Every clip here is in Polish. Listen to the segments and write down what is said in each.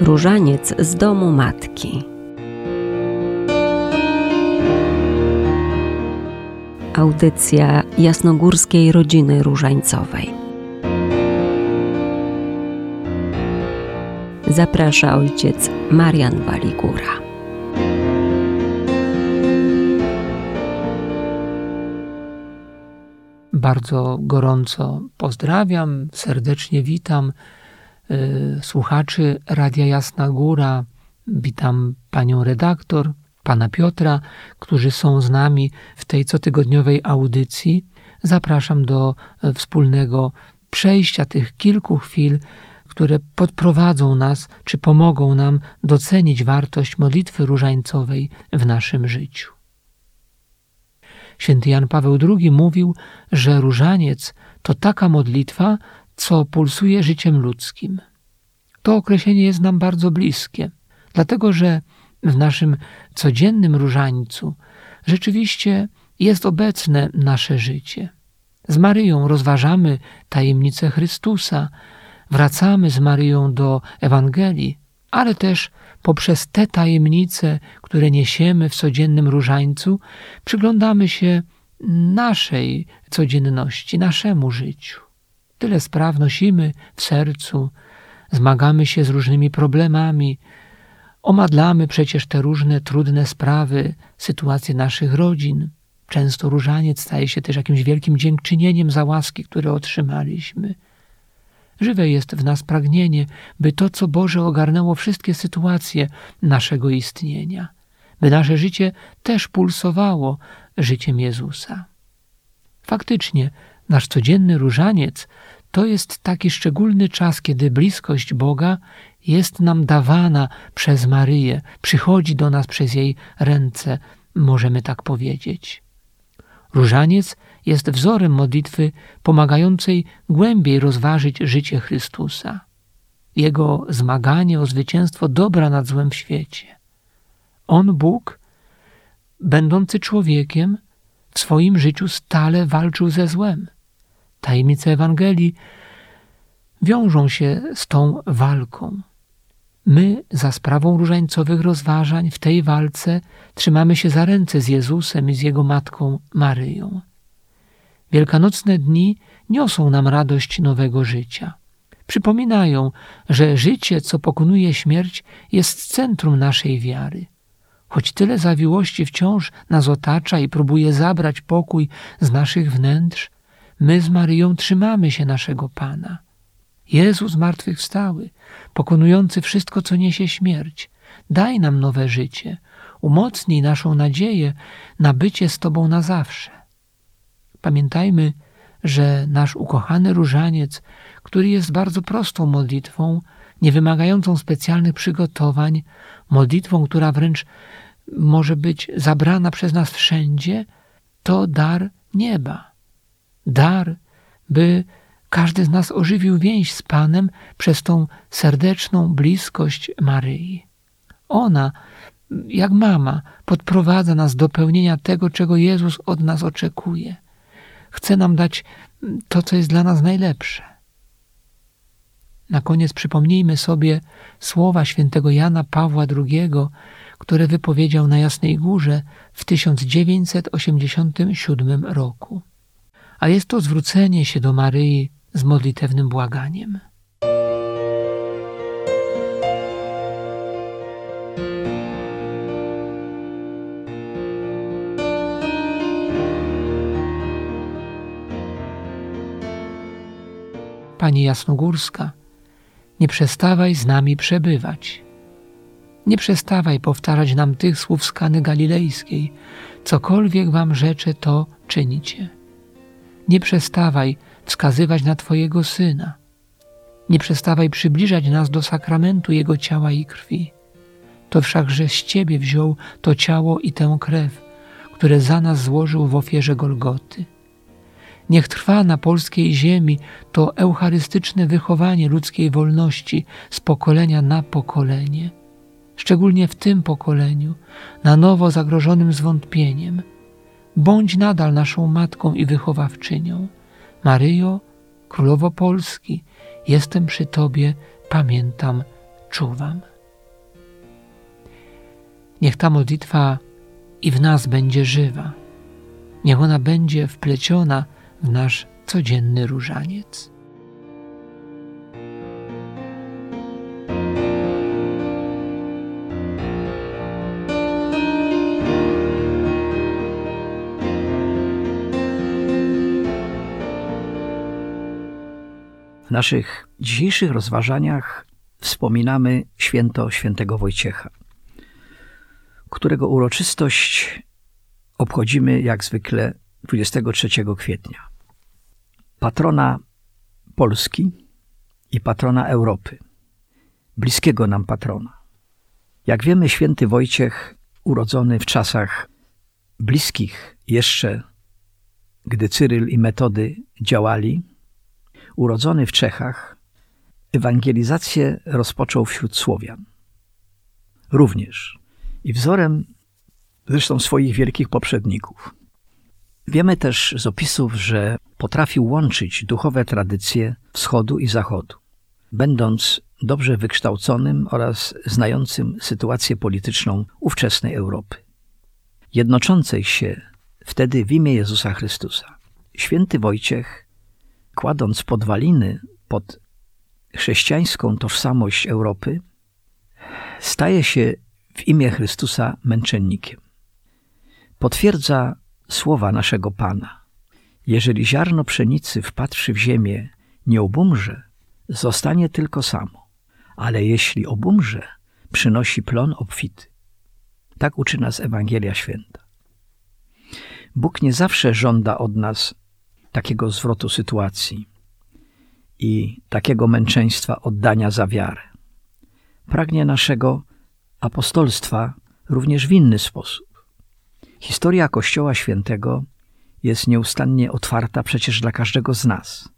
Różaniec z domu matki. Audycja jasnogórskiej rodziny różańcowej. Zaprasza ojciec Marian Waligura. Bardzo gorąco pozdrawiam, serdecznie witam słuchaczy Radia Jasna Góra. Witam panią redaktor, pana Piotra, którzy są z nami w tej cotygodniowej audycji. Zapraszam do e, wspólnego przejścia tych kilku chwil, które podprowadzą nas, czy pomogą nam docenić wartość modlitwy różańcowej w naszym życiu. Święty Jan Paweł II mówił, że różaniec to taka modlitwa, co pulsuje życiem ludzkim. To określenie jest nam bardzo bliskie, dlatego że w naszym codziennym różańcu rzeczywiście jest obecne nasze życie. Z Maryją rozważamy tajemnicę Chrystusa, wracamy z Maryją do Ewangelii, ale też poprzez te tajemnice, które niesiemy w codziennym różańcu, przyglądamy się naszej codzienności, naszemu życiu. Tyle spraw nosimy w sercu, zmagamy się z różnymi problemami, omadlamy przecież te różne trudne sprawy, sytuacje naszych rodzin. Często różaniec staje się też jakimś wielkim dziękczynieniem za łaski, które otrzymaliśmy. Żywe jest w nas pragnienie, by to, co Boże ogarnęło wszystkie sytuacje naszego istnienia, by nasze życie też pulsowało życiem Jezusa. Faktycznie, nasz codzienny różaniec to jest taki szczególny czas, kiedy bliskość Boga jest nam dawana przez Maryję, przychodzi do nas przez jej ręce, możemy tak powiedzieć. Różaniec jest wzorem modlitwy pomagającej głębiej rozważyć życie Chrystusa, Jego zmaganie o zwycięstwo dobra nad złem w świecie. On, Bóg, będący człowiekiem, w swoim życiu stale walczył ze złem. Tajemnice Ewangelii wiążą się z tą walką. My, za sprawą różańcowych rozważań, w tej walce trzymamy się za ręce z Jezusem i z Jego matką Maryją. Wielkanocne dni niosą nam radość nowego życia. Przypominają, że życie, co pokonuje śmierć, jest centrum naszej wiary. Choć tyle zawiłości wciąż nas otacza i próbuje zabrać pokój z naszych wnętrz, my z Maryją trzymamy się naszego Pana. Jezus zmartwychwstały, pokonujący wszystko, co niesie śmierć, daj nam nowe życie, umocnij naszą nadzieję na bycie z Tobą na zawsze. Pamiętajmy, że nasz ukochany różaniec, który jest bardzo prostą modlitwą, nie wymagającą specjalnych przygotowań, modlitwą, która wręcz może być zabrana przez nas wszędzie, to dar nieba. Dar, by każdy z nas ożywił więź z Panem przez tą serdeczną bliskość Maryi. Ona, jak mama, podprowadza nas do pełnienia tego, czego Jezus od nas oczekuje. Chce nam dać to, co jest dla nas najlepsze. Na koniec przypomnijmy sobie słowa świętego Jana Pawła II, które wypowiedział na Jasnej Górze w 1987 roku. A jest to zwrócenie się do Maryi z modlitewnym błaganiem. Pani Jasnogórska, nie przestawaj z nami przebywać. Nie przestawaj powtarzać nam tych słów z Kany Galilejskiej. Cokolwiek wam rzeczę, to czynicie. Nie przestawaj wskazywać na Twojego Syna. Nie przestawaj przybliżać nas do sakramentu Jego ciała i krwi. To wszakże z Ciebie wziął to ciało i tę krew, które za nas złożył w ofierze Golgoty. Niech trwa na polskiej ziemi to eucharystyczne wychowanie ludzkiej wolności z pokolenia na pokolenie, szczególnie w tym pokoleniu, na nowo zagrożonym zwątpieniem bądź nadal naszą matką i wychowawczynią. Maryjo, Królowo Polski, jestem przy Tobie, pamiętam, czuwam. Niech ta modlitwa i w nas będzie żywa. Niech ona będzie wpleciona w nasz codzienny różaniec. W naszych dzisiejszych rozważaniach wspominamy święto świętego Wojciecha, którego uroczystość obchodzimy jak zwykle 23 kwietnia. Patrona Polski i patrona Europy, bliskiego nam patrona. Jak wiemy, święty Wojciech, urodzony w czasach bliskich jeszcze, gdy Cyryl i Metody działali, urodzony w Czechach, ewangelizację rozpoczął wśród Słowian. Również i wzorem zresztą swoich wielkich poprzedników. Wiemy też z opisów, że potrafił łączyć duchowe tradycje wschodu i zachodu, będąc dobrze wykształconym oraz znającym sytuację polityczną ówczesnej Europy, jednoczącej się wtedy w imię Jezusa Chrystusa. Święty Wojciech kładąc podwaliny pod chrześcijańską tożsamość Europy, staje się w imię Chrystusa męczennikiem. Potwierdza słowa naszego Pana. Jeżeli ziarno pszenicy wpatrzy w ziemię, nie obumrze, zostanie tylko samo, ale jeśli obumrze, przynosi plon obfity. Tak uczy nas Ewangelia Święta. Bóg nie zawsze żąda od nas takiego zwrotu sytuacji i takiego męczeństwa oddania za wiarę. Pragnie naszego apostolstwa również w inny sposób. Historia Kościoła Świętego jest nieustannie otwarta przecież dla każdego z nas,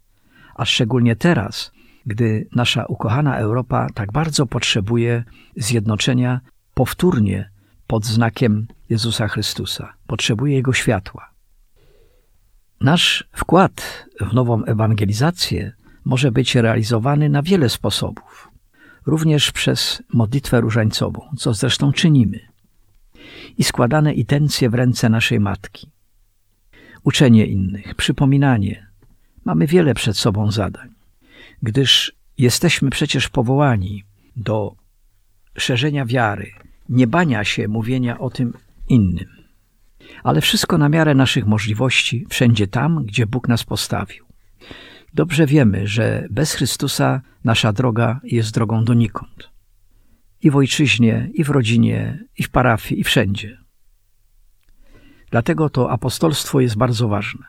a szczególnie teraz, gdy nasza ukochana Europa tak bardzo potrzebuje zjednoczenia powtórnie pod znakiem Jezusa Chrystusa, potrzebuje Jego światła. Nasz wkład w nową ewangelizację może być realizowany na wiele sposobów, również przez modlitwę różańcową, co zresztą czynimy, i składane intencje w ręce naszej Matki. Uczenie innych, przypominanie. Mamy wiele przed sobą zadań, gdyż jesteśmy przecież powołani do szerzenia wiary, nie bania się mówienia o tym innym ale wszystko na miarę naszych możliwości, wszędzie tam, gdzie Bóg nas postawił. Dobrze wiemy, że bez Chrystusa nasza droga jest drogą donikąd. I w ojczyźnie, i w rodzinie, i w parafii, i wszędzie. Dlatego to apostolstwo jest bardzo ważne.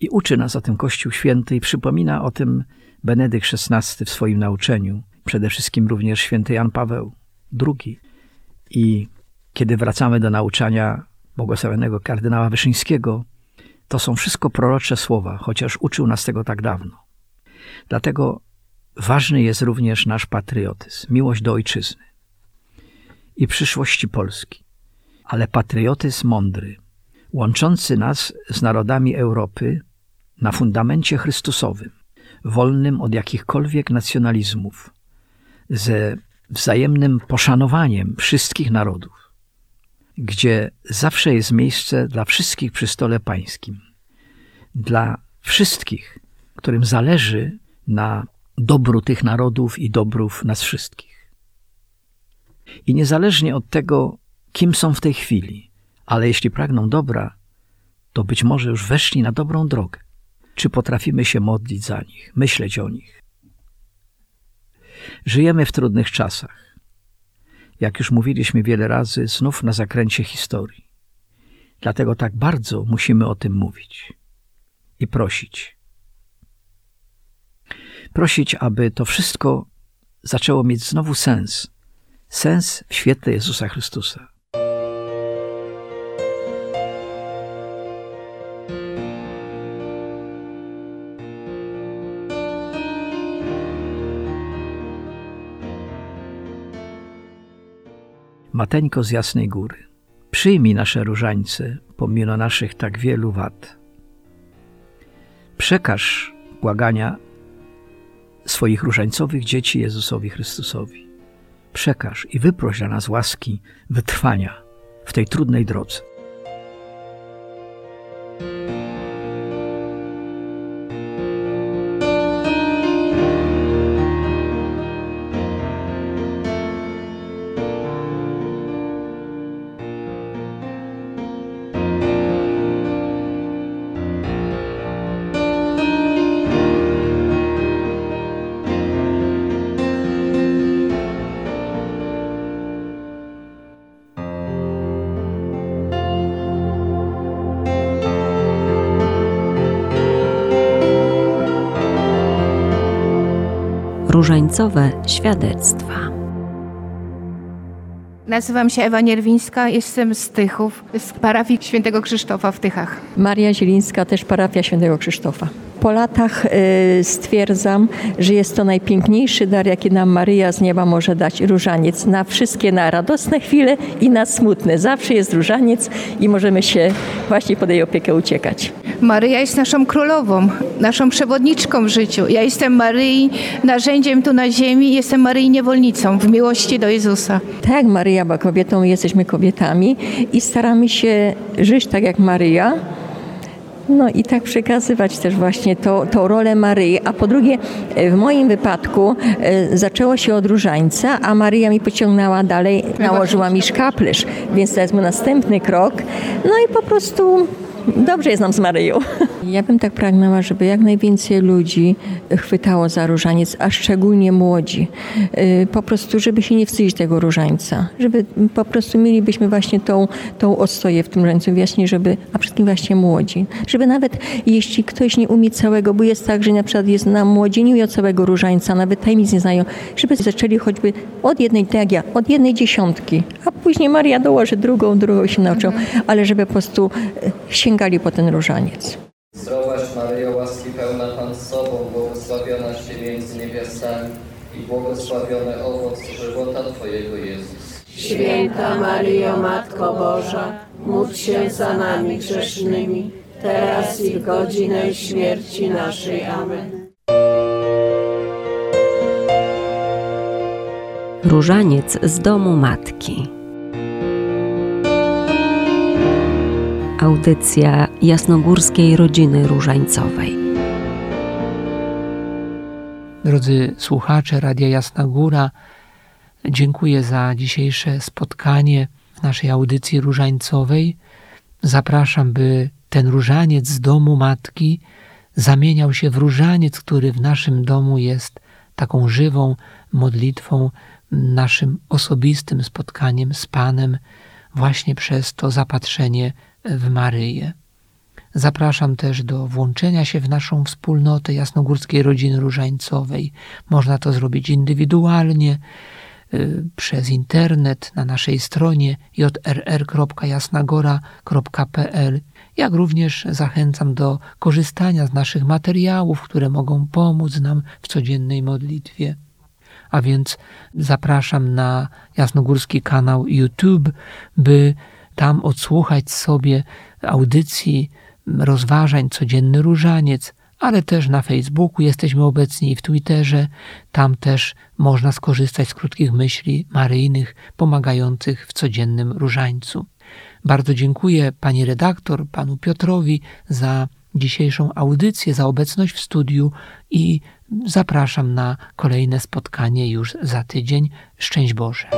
I uczy nas o tym Kościół Święty i przypomina o tym Benedykt XVI w swoim nauczeniu, przede wszystkim również święty Jan Paweł II. I kiedy wracamy do nauczania błogosławionego kardynała Wyszyńskiego, to są wszystko prorocze słowa, chociaż uczył nas tego tak dawno. Dlatego ważny jest również nasz patriotyzm, miłość do ojczyzny i przyszłości Polski, ale patriotyzm mądry, łączący nas z narodami Europy na fundamencie Chrystusowym, wolnym od jakichkolwiek nacjonalizmów, ze wzajemnym poszanowaniem wszystkich narodów gdzie zawsze jest miejsce dla wszystkich przy stole pańskim. Dla wszystkich, którym zależy na dobru tych narodów i dobrów nas wszystkich. I niezależnie od tego, kim są w tej chwili, ale jeśli pragną dobra, to być może już weszli na dobrą drogę. Czy potrafimy się modlić za nich, myśleć o nich? Żyjemy w trudnych czasach jak już mówiliśmy wiele razy, znów na zakręcie historii. Dlatego tak bardzo musimy o tym mówić i prosić. Prosić, aby to wszystko zaczęło mieć znowu sens. Sens w świetle Jezusa Chrystusa. Mateńko z Jasnej Góry, przyjmij nasze różańce pomimo naszych tak wielu wad. Przekaż błagania swoich różańcowych dzieci Jezusowi Chrystusowi. przekaż i wyproś dla nas łaski wytrwania w tej trudnej drodze. Różańcowe świadectwa. Nazywam się Ewa Nierwińska, jestem z Tychów, z parafii świętego Krzysztofa w Tychach. Maria Zielińska, też parafia świętego Krzysztofa. Po latach y, stwierdzam, że jest to najpiękniejszy dar, jaki nam Maryja z nieba może dać, różaniec. Na wszystkie, na radosne chwile i na smutne. Zawsze jest różaniec i możemy się właśnie pod jej opiekę uciekać. Maryja jest naszą królową, naszą przewodniczką w życiu. Ja jestem Maryi narzędziem tu na ziemi, jestem Maryi niewolnicą w miłości do Jezusa. Tak, Maryja była kobietą, jesteśmy kobietami i staramy się żyć tak jak Maryja. No i tak przekazywać też właśnie to, tą rolę Maryi. A po drugie, w moim wypadku e, zaczęło się od różańca, a Maryja mi pociągnęła dalej, nałożyła mi szkaplerz, więc to jest mój następny krok. No i po prostu dobrze jest nam z Maryją. Ja bym tak pragnęła, żeby jak najwięcej ludzi chwytało za różaniec, a szczególnie młodzi. Y, po prostu, żeby się nie wstydzić tego różańca. Żeby po prostu mielibyśmy właśnie tą, tą ostoję w tym różańcu właśnie, żeby, a wszystkim właśnie młodzi. Żeby nawet jeśli ktoś nie umie całego, bo jest tak, że na przykład jest na młodzi, nie umie całego różańca, nawet tajemnic nie znają, żeby zaczęli choćby od jednej, tak jak ja, od jednej dziesiątki, a później Maria dołoży drugą, drugą się nauczą, ale żeby po prostu sięgali po ten różaniec. Zdrowaś Maryjo, łaski pełna Pan z Tobą, błogosławionaś Ty między niewiastami i błogosławiony owoc żywota Twojego Jezus. Święta Maryjo, Matko Boża, módl się za nami grzesznymi, teraz i w godzinę śmierci naszej. Amen. Różaniec z domu matki. Audycja jasnogórskiej rodziny różańcowej. Drodzy słuchacze Radia Jasna Góra, dziękuję za dzisiejsze spotkanie w naszej audycji różańcowej. Zapraszam, by ten różaniec z domu matki zamieniał się w różaniec, który w naszym domu jest taką żywą modlitwą, naszym osobistym spotkaniem z Panem, właśnie przez to zapatrzenie w Maryję. Zapraszam też do włączenia się w naszą wspólnotę jasnogórskiej rodziny różańcowej. Można to zrobić indywidualnie, y, przez internet na naszej stronie jrr.jasnagora.pl, jak również zachęcam do korzystania z naszych materiałów, które mogą pomóc nam w codziennej modlitwie. A więc zapraszam na jasnogórski kanał YouTube, by tam odsłuchać sobie audycji, rozważań, codzienny różaniec, ale też na Facebooku jesteśmy obecni i w Twitterze. Tam też można skorzystać z krótkich myśli maryjnych pomagających w codziennym różańcu. Bardzo dziękuję pani redaktor, panu Piotrowi za dzisiejszą audycję, za obecność w studiu i zapraszam na kolejne spotkanie już za tydzień. Szczęść Boże.